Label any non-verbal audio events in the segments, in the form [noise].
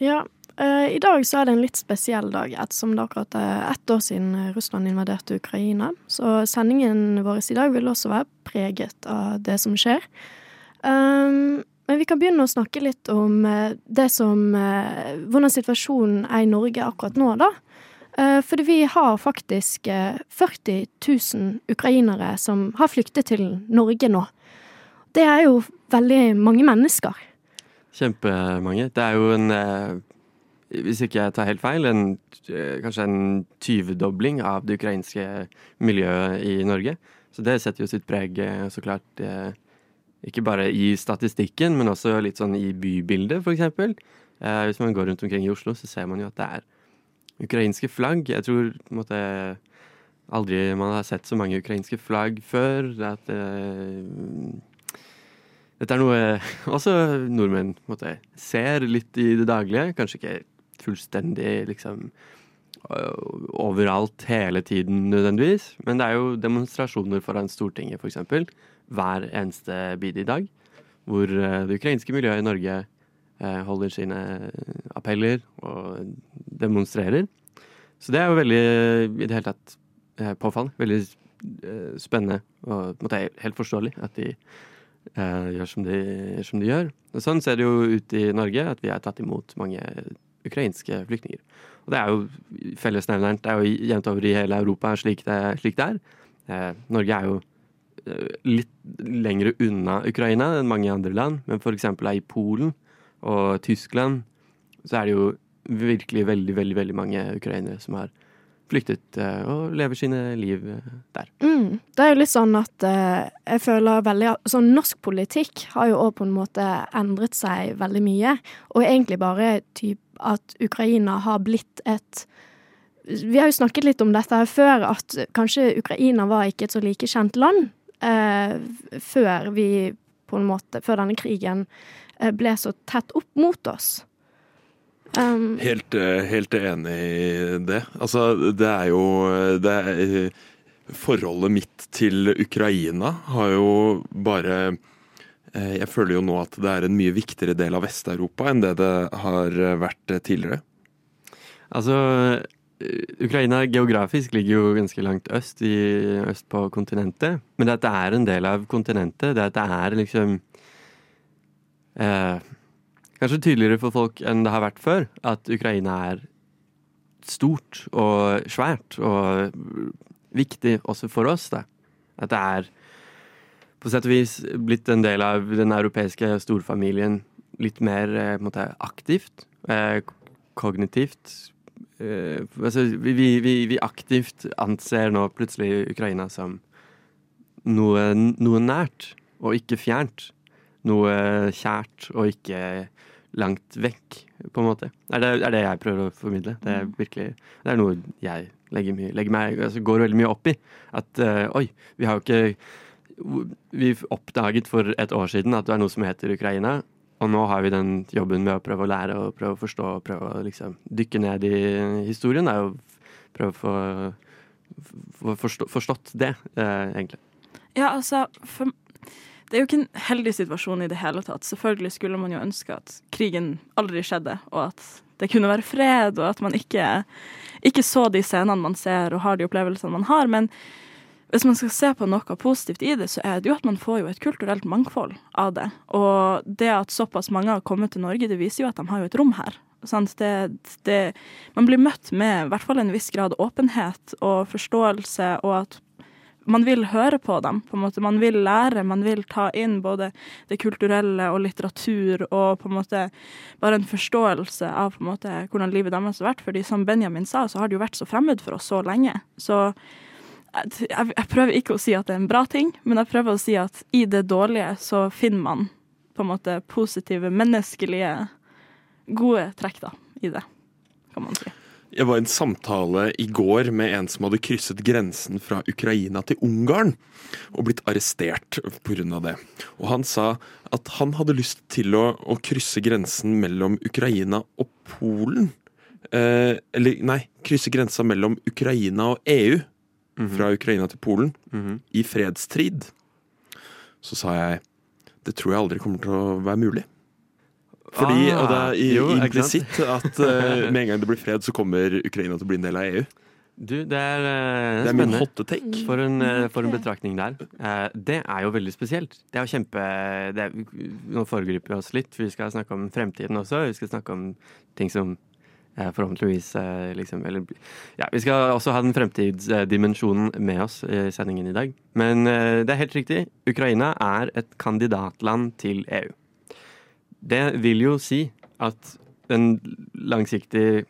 Ja, uh, i dag så er det en litt spesiell dag, ettersom det akkurat er ett år siden Russland invaderte Ukraina. Så sendingen vår i dag vil også være preget av det som skjer. Um, men vi kan begynne å snakke litt om uh, det som Hvordan situasjonen er i Norge akkurat nå, da. Fordi vi har faktisk 40 000 ukrainere som har flyktet til Norge nå. Det er jo veldig mange mennesker. Kjempemange. Det er jo en eh, hvis ikke jeg tar helt feil, en, eh, kanskje en tyvedobling av det ukrainske miljøet i Norge. Så det setter jo sitt preg, eh, så klart, ikke bare i statistikken, men også litt sånn i bybildet, f.eks. Hvis man går rundt omkring i Oslo, så ser man jo at det er ukrainske flagg. Jeg tror på en måte aldri man har sett så mange ukrainske flagg før. At dette er noe [laughs] også nordmenn måte, ser litt i det daglige. Kanskje ikke fullstendig liksom overalt hele tiden nødvendigvis. Men det er jo demonstrasjoner foran Stortinget f.eks. hver eneste bidige dag. Hvor det ukrainske miljøet i Norge holder sine appeller og demonstrerer. Så det er jo veldig, i det hele tatt, påfallende. Veldig spennende og måte, helt forståelig at de Eh, gjør som de, som de, gjør. Og sånn ser det jo ut i Norge, at vi har tatt imot mange ukrainske flyktninger. Og det er jo fellesnevneren. Det er jo jevnt over i hele Europa slik det, slik det er. Eh, Norge er jo eh, litt lengre unna Ukraina enn mange andre land, men f.eks. i Polen og Tyskland så er det jo virkelig veldig, veldig, veldig mange ukrainere som har flyktet eh, og lever sine liv eh, der. Mm. Det er jo litt sånn at eh, jeg føler veldig Sånn norsk politikk har jo òg på en måte endret seg veldig mye. Og egentlig bare typ at Ukraina har blitt et Vi har jo snakket litt om dette før, at kanskje Ukraina var ikke et så like kjent land eh, før vi på en måte Før denne krigen ble så tett opp mot oss. Um, helt, eh, helt, enig i det. Altså, det er jo det er, Forholdet mitt til Ukraina har jo bare eh, Jeg føler jo nå at det er en mye viktigere del av Vest-Europa enn det det har vært tidligere. Altså, Ukraina geografisk ligger jo ganske langt øst, i, øst på kontinentet. Men det at det er en del av kontinentet, det at det er liksom eh, kanskje tydeligere for folk enn det har vært før, at Ukraina er stort og svært og viktig også for oss. Da. At det er på sett og vis blitt en del av den europeiske storfamilien litt mer eh, måte, aktivt. Eh, kognitivt. Eh, altså, vi, vi, vi, aktivt anser nå plutselig Ukraina som noe, noe nært og ikke fjernt. Noe kjært og ikke langt vekk, på en måte. Er det er det jeg prøver å formidle. Det er mm. virkelig Det er noe jeg legger, mye, legger meg altså går veldig mye opp i. At uh, oi, vi har jo ikke Vi oppdaget for et år siden at det er noe som heter Ukraina. Og nå har vi den jobben med å prøve å lære og prøve å forstå og prøve å liksom dykke ned i historien. Da, og prøve å få, få forstå, forstått det, eh, egentlig. Ja, altså, for det er jo ikke en heldig situasjon i det hele tatt. Selvfølgelig skulle man jo ønske at krigen aldri skjedde, og at det kunne være fred, og at man ikke, ikke så de scenene man ser og har de opplevelsene man har. Men hvis man skal se på noe positivt i det, så er det jo at man får jo et kulturelt mangfold av det. Og det at såpass mange har kommet til Norge, det viser jo at de har jo et rom her. Det, det, man blir møtt med i hvert fall en viss grad åpenhet og forståelse, og at man vil høre på dem. på en måte. Man vil lære, man vil ta inn både det kulturelle og litteratur og på en måte bare en forståelse av på en måte hvordan livet deres har vært. Fordi som Benjamin sa, så har det jo vært så fremmed for oss så lenge. Så jeg, jeg prøver ikke å si at det er en bra ting, men jeg prøver å si at i det dårlige så finner man på en måte positive, menneskelige, gode trekk da, i det, kan man si. Jeg var i en samtale i går med en som hadde krysset grensen fra Ukraina til Ungarn og blitt arrestert pga. det. Og han sa at han hadde lyst til å, å krysse grensen mellom Ukraina og Polen. Eh, eller nei, krysse grensa mellom Ukraina og EU. Mm -hmm. Fra Ukraina til Polen. Mm -hmm. I fredstrid. Så sa jeg det tror jeg aldri kommer til å være mulig. Fordi, Ah, og det er implisitt at uh, [laughs] med en gang det blir fred, så kommer Ukraina til å bli en del av EU. Du, det er, uh, Det er min hotte take. For en, uh, for en betraktning der. Uh, Det er jo veldig spesielt. Det er jo kjempe det er, Nå foregriper vi oss litt, for vi skal snakke om fremtiden også. Vi skal snakke om ting som forhåpentligvis liksom Eller ja, vi skal også ha den fremtidsdimensjonen med oss i sendingen i dag. Men det er helt riktig. Ukraina er et kandidatland til EU. Det vil jo si at den langsiktige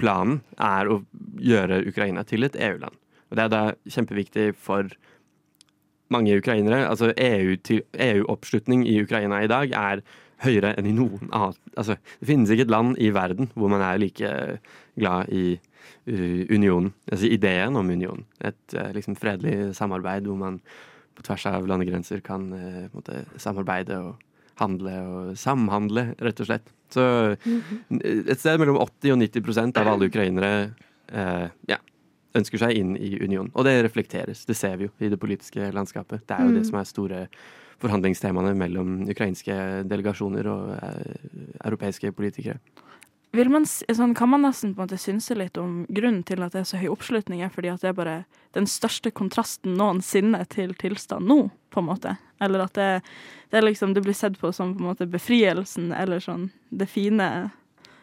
planen er å gjøre Ukraina til et EU-land. Og Det er da kjempeviktig for mange ukrainere. Altså EU-oppslutning EU-oppslutning i Ukraina i dag er høyere enn i noen annet. Altså, det finnes ikke et land i verden hvor man er like glad i uh, unionen. Altså ideen om unionen. Et uh, liksom fredelig samarbeid hvor man på tvers av landegrenser kan på måte, samarbeide og handle og samhandle, rett og slett. Så et sted mellom 80 og 90% av alle ukrainere eh, ja, ønsker seg inn i unionen. Og det reflekteres. Det ser vi jo i det politiske landskapet. Det er jo det Mm. som er store forhandlingstemaene mellom ukrainske delegasjoner og eh, europeiske politikere. Man, sånn, kan man nesten på en måte synse litt om grunnen til at det er så høy oppslutning, er fordi at det er bare den største kontrasten noensinne til tilstand nå, på en måte. Eller at det, det, liksom, det blir sett på som på en måte befrielsen, eller sånn det fine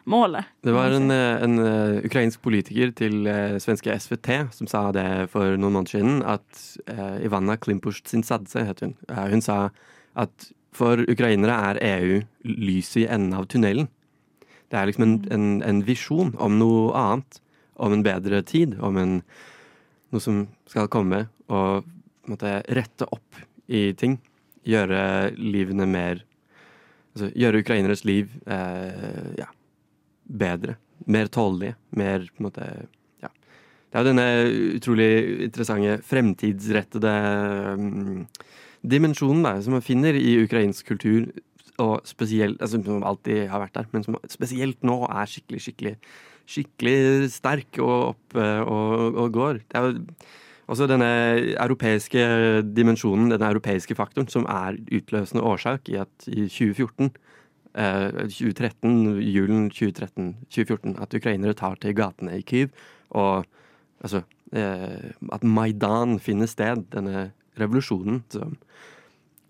målet. Det var en, eh, en eh, ukrainsk politiker til eh, svenske SVT som sa det for noen måneder siden, at eh, Ivana Klimpush-Tsintsadze, het hun, eh, hun sa at for ukrainere er EU lyset i enden av tunnelen. Det er liksom en, en, en visjon om noe annet, om en bedre tid, om en, noe som skal komme og måtte rette opp i ting. Gjøre livene mer Altså gjøre ukraineres liv eh, ja, bedre. Mer tålelige. Mer på en måte Ja. Det er jo denne utrolig interessante fremtidsrettede um, dimensjonen da, som man finner i ukrainsk kultur, og spesielt altså, Som alltid har vært der, men som spesielt nå er skikkelig, skikkelig skikkelig sterk og oppe og, og går. Det er jo også denne europeiske dimensjonen, denne europeiske faktoren, som er utløsende årsak i at i 2014 eh, 2013, julen 2013, 2014, at ukrainere tar til gatene i Kyiv, og altså eh, At Maidan finner sted, denne revolusjonen som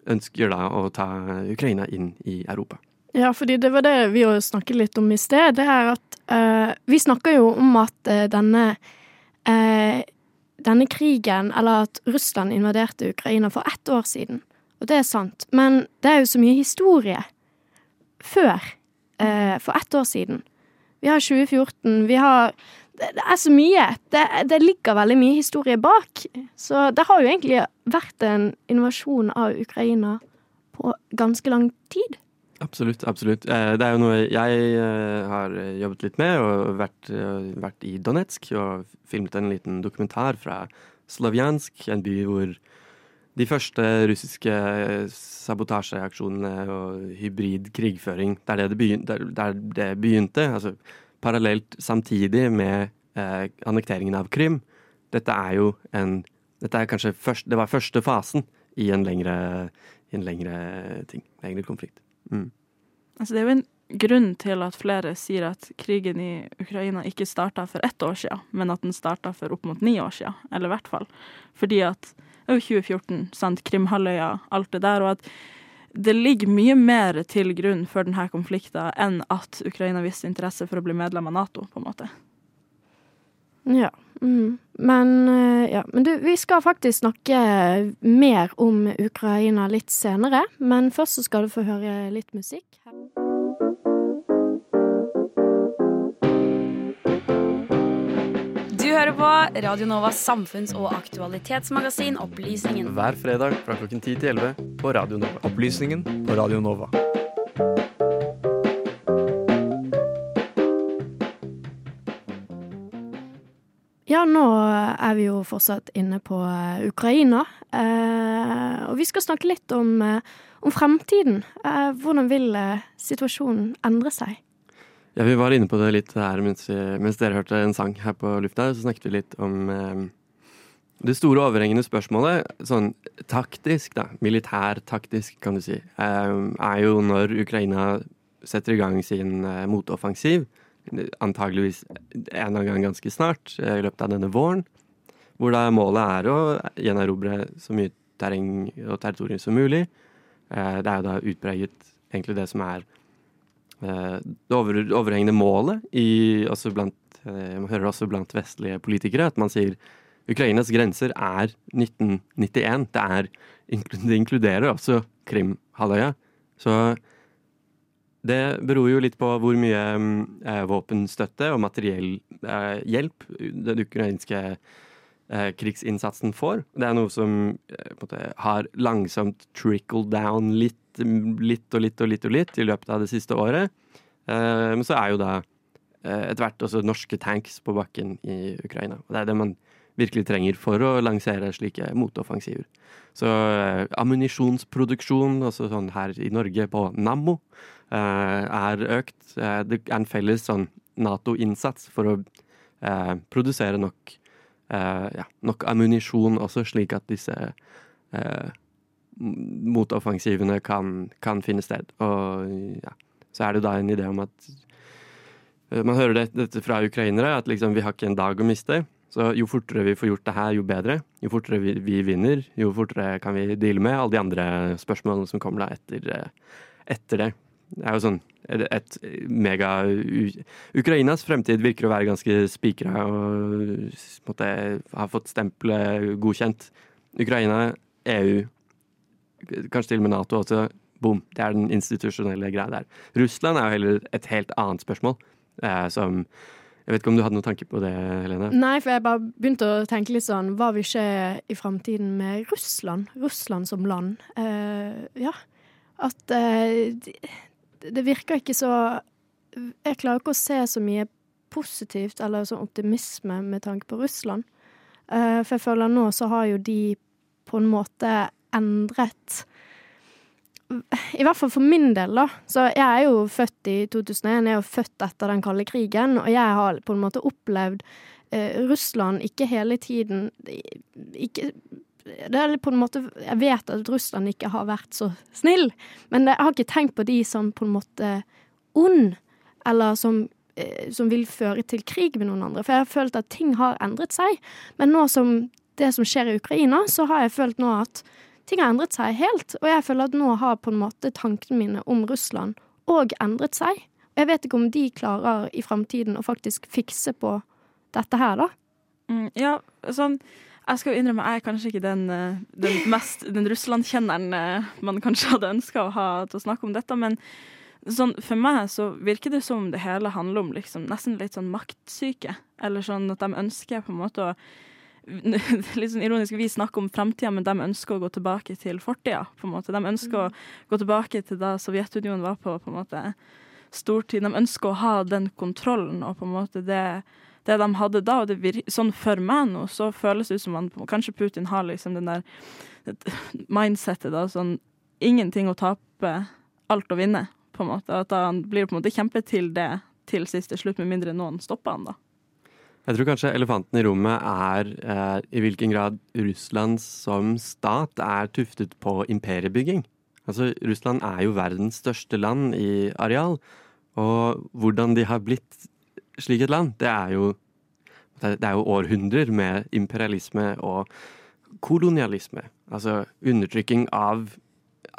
ønsker da å ta Ukraina inn i Europa. Ja, fordi det var det vi snakket litt om i sted. Det er at uh, Vi snakker jo om at uh, denne uh, denne krigen, eller at Russland invaderte Ukraina for ett år siden. Og det er sant. Men det er jo så mye historie før. For ett år siden. Vi har 2014, vi har Det, det er så mye. Det, det ligger veldig mye historie bak. Så det har jo egentlig vært en invasjon av Ukraina på ganske lang tid. Absolutt. absolutt. Eh, Det er jo noe jeg eh, har jobbet litt med, og vært, eh, vært i Donetsk og filmet en liten dokumentar fra Slovjansk, en by hvor de første russiske sabotasjeaksjonene og hybrid krigføring, det er det det begynte, der det begynte altså parallelt samtidig med eh, annekteringen av Krim. Dette er jo en dette er kanskje først, Det var første fasen i en lengre, i en lengre ting. Lengre konflikt. Mm. Altså, det er jo en grunn til at flere sier at krigen i Ukraina ikke starta for ett år siden, men at den starta for opp mot ni år siden, eller i hvert fall. Fordi at det er jo 2014, sant, Krimhalvøya, alt det der, og at det ligger mye mer til grunn for denne konflikten enn at Ukraina viste interesse for å bli medlem av Nato, på en måte. Ja. Mm. Men, eh, ja. Men du, vi skal faktisk snakke mer om Ukraina litt senere. Men først så skal du få høre litt musikk. Du hører på Radio Novas samfunns- og aktualitetsmagasin Opplysningen. Hver fredag fra klokken 10 til 11 på Radio Nova. Opplysningen på Radio Nova. Ja, nå er vi jo fortsatt inne på eh, Ukraina. Eh, og vi skal snakke litt om, eh, om fremtiden. Eh, hvordan vil eh, situasjonen endre seg? Ja, Vi var inne på det litt her mens, vi- mens dere hørte en sang her på lufta. Så snakket vi litt om eh, det store overhengende spørsmålet, sånn taktisk, da, militærtaktisk kan du si, eh, er jo når Ukraina setter i gang sin eh, motoffensiv, antageligvis en eller annen gang ganske snart, eh, i løpet av denne våren. Hvor da målet er å gjenerobre så mye terreng og territorium som mulig. Eh, det er jo da utpreget egentlig det som er det over, overhengende målet i, også blant, eh, Man hører også blant vestlige politikere at man sier Ukrainas grenser er 1991. Det, er, det inkluderer også Krim-halvøya. Så det beror jo litt på hvor mye eh, våpenstøtte og materiell eh, hjelp den ukrainske eh, krigsinnsatsen får. Det er noe som eh, måte har langsomt trickled down litt, litt og litt og litt og litt i løpet av det siste året. Eh, men så er jo da eh, etter hvert også norske tanks på bakken i Ukraina. Og det er det man virkelig trenger for å lansere slike motoffensiver. Så eh, ammunisjonsproduksjon, altså sånn her i Norge på Nammo, eh, er økt. Eh, det er en felles sånn Nato-innsats for å eh, produsere nok, ja, nok ammunisjon også, slik at disse motoffensivene kan, kan finne sted. Og ja, så er det da en idé om at eh, man hører det, dette fra ukrainere, at liksom vi har ikke en dag å miste. Så jo fortere vi får gjort det her, jo bedre. Jo fortere vi, vi vinner, jo fortere kan vi deale med alle de andre spørsmålene som kommer da etter, eh, etter det. Det er jo sånn et, et mega Ukrainas fremtid virker å være ganske spikra og måtte, har fått stempelet godkjent. Ukraina, EU, kanskje til og med Nato også. Boom. Det er den institusjonelle greia der. Russland er jo heller et helt annet spørsmål. Eh, som Jeg vet ikke om du hadde noen tanker på det, Helene? Nei, for jeg bare begynte å tenke litt sånn Hva vil skje i framtiden med Russland? Russland som land. Eh, ja. At eh, det virker ikke så Jeg klarer ikke å se så mye positivt eller sånn optimisme med tanke på Russland. Eh, for jeg føler nå så har jo de på en måte endret i hvert fall for min del, da. Så jeg er jo født i 2001, jeg er jo født etter den kalde krigen, og jeg har på en måte opplevd eh, Russland ikke hele tiden Ikke det er på en måte Jeg vet at Russland ikke har vært så snill, men jeg har ikke tenkt på de som på en måte ond, eller som, eh, som vil føre til krig med noen andre. For jeg har følt at ting har endret seg. Men nå som det som skjer i Ukraina, så har jeg følt nå at ting har endret seg helt. Og jeg føler at nå har på en måte tankene mine om Russland òg endret seg. Og jeg vet ikke om de klarer i framtiden å faktisk fikse på dette her, da. Mm, ja, sånn Jeg skal jo innrømme, jeg er kanskje ikke den, eh, den mest Den Russland-kjenneren eh, man kanskje hadde ønska å ha til å snakke om dette, men sånn, for meg så virker det som det hele handler om liksom, nesten litt sånn maktsyke. Eller sånn at de ønsker på en måte å [laughs] litt sånn ironisk, Vi snakker om framtida, men de ønsker å gå tilbake til fortida. De ønsker å gå tilbake til da Sovjetunionen var på, på en måte stortid. De ønsker å ha den kontrollen og på en måte det, det de hadde da. og det vir Sånn for meg nå, så føles det ut som man, kanskje Putin har liksom den der mindsettet da, sånn ingenting å tape, alt å vinne, på en måte. At han blir på en måte kjempet til det til siste slutt, med mindre noen stopper han da. Jeg tror kanskje elefanten i rommet er eh, i hvilken grad Russland som stat er tuftet på imperiebygging. Altså, Russland er jo verdens største land i areal, og hvordan de har blitt slik et land, det er jo, det er jo århundrer med imperialisme og kolonialisme. Altså undertrykking av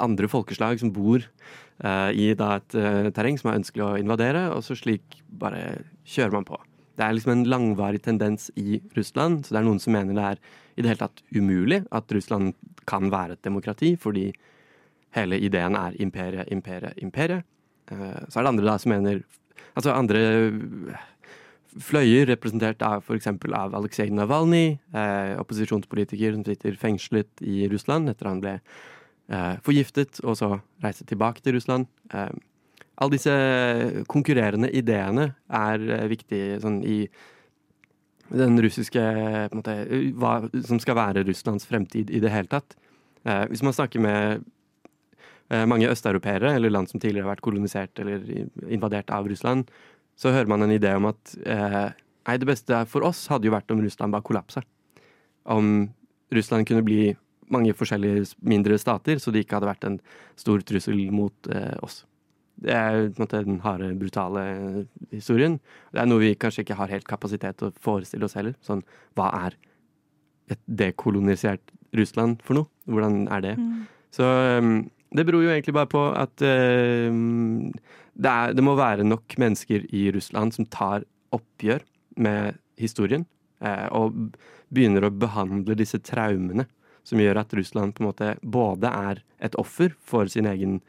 andre folkeslag som bor eh, i da, et eh, terreng som er ønskelig å invadere, og så slik bare kjører man på det er liksom en langvarig tendens i Russland. Så det er noen som mener det er i det hele tatt umulig at Russland kan være et demokrati, fordi hele ideen er imperie, imperie, imperie. Eh, så er det andre da som mener Altså andre fløyer, representert av f.eks. av Aleksej Navalnyj, eh, opposisjonspolitiker som sitter fengslet i Russland etter han ble eh, forgiftet og så reiste tilbake til Russland. Alle disse konkurrerende ideene er eh, viktige sånn i den russiske måte, Hva som skal være Russlands fremtid i det hele tatt. Eh, hvis man snakker med eh, mange østeuropeere, eller land som tidligere har vært kolonisert eller invadert av Russland, så hører man en idé om at eh, det beste for oss hadde jo vært om Russland bare kollapsa. Om Russland kunne bli mange forskjellige mindre stater, så det ikke hadde vært en stor trussel mot eh, oss. Det er på en måte den harde, brutale historien. Det er noe vi kanskje ikke har helt kapasitet til å forestille oss heller. Sånn, hva er et dekolonisert Russland for noe? Hvordan er det? Mm. Så um, det beror jo egentlig bare på at uh, det, er, det må være nok mennesker i Russland som tar oppgjør med historien, uh, og begynner å behandle disse traumene som gjør at Russland på en måte både er et offer for sin egen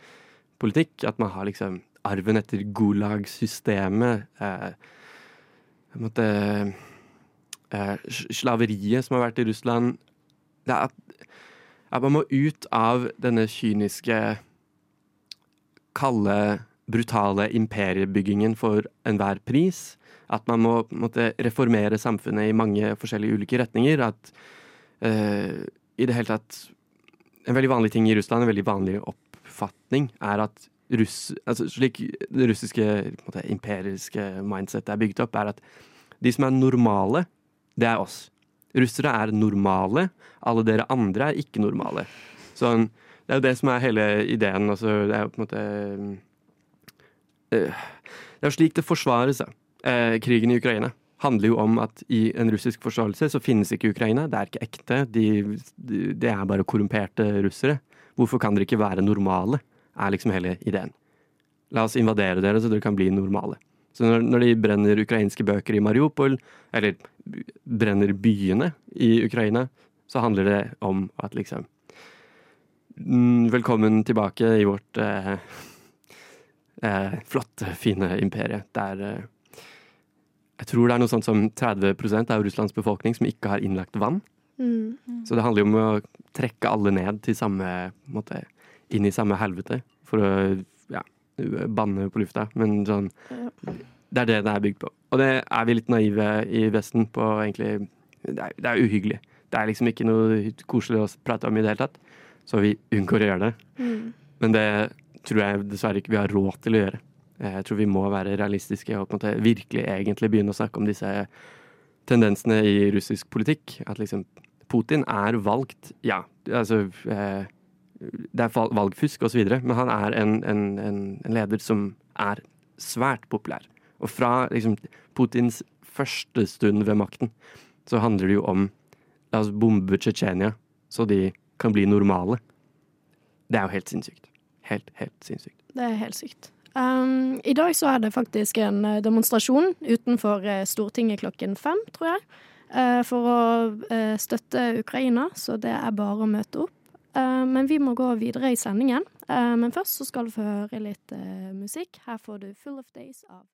politikk, at man har liksom arven etter Gulag-systemet, eh, eh, Slaveriet som har vært i Russland at, at man må ut av denne kyniske, kalde, brutale imperiebyggingen for enhver pris. At man må måtte, reformere samfunnet i mange forskjellige ulike retninger. At eh, i det hele tatt En veldig vanlig ting i Russland, en veldig vanlig oppfatning, er at russ, altså slik det russiske måte, imperiske mindsetet er bygd opp, er at de som er normale, det er oss. Russere er normale. Alle dere andre er ikke normale. Sånn, det er jo det som er hele ideen. Altså, det er jo på en måte øh, Det er jo slik det forsvares. Eh, krigen i Ukraina handler jo om at i en russisk forståelse så finnes ikke Ukraina. Det er ikke ekte. De, de, det er bare korrumperte russere. Hvorfor kan dere ikke være normale? Er liksom hele ideen. La oss invadere dere så dere kan bli normale. Så når, når de brenner ukrainske bøker i Mariupol, eller brenner byene i Ukraina, så handler det om at liksom mm, Velkommen tilbake i vårt eh, eh, flotte, fine imperie. Der eh, jeg tror det er noe sånt som 30% av Russlands befolkning som ikke har innlagt vann. Mm. Så det handler jo om å trekke alle ned til samme måte, inn i samme helvete for å ja, banne på lufta. Men sånn Det er det det er bygd på. Og det er vi litt naive i Vesten på, egentlig. Det er, det er uhyggelig. Det er liksom ikke noe koselig å prate om i det hele tatt. Så vi unngår å gjøre det. Mm. Men det tror jeg dessverre ikke vi har råd til å gjøre. Jeg tror vi må være realistiske og på en måte virkelig egentlig begynne å snakke om disse tendensene i russisk politikk. At liksom Putin er valgt, ja, altså eh, Det er val- valgfusk osv., men han er en, en, en, en leder som er svært populær. Og fra liksom, Putins første stund ved makten så handler det jo om La oss bombe Tsjetsjenia så de kan bli normale. Det er jo helt sinnssykt. Helt, helt sinnssykt. Det er helt sykt. Um, I dag så er det faktisk en eh, demonstrasjon utenfor eh, Stortinget klokken fem, tror jeg. Eh, For å eh, støtte Ukraina, så det er bare å møte opp. Eh, Men vi må gå videre i sendingen. Men først så skal du få høre litt musikk. Her får du 'Full of Days' av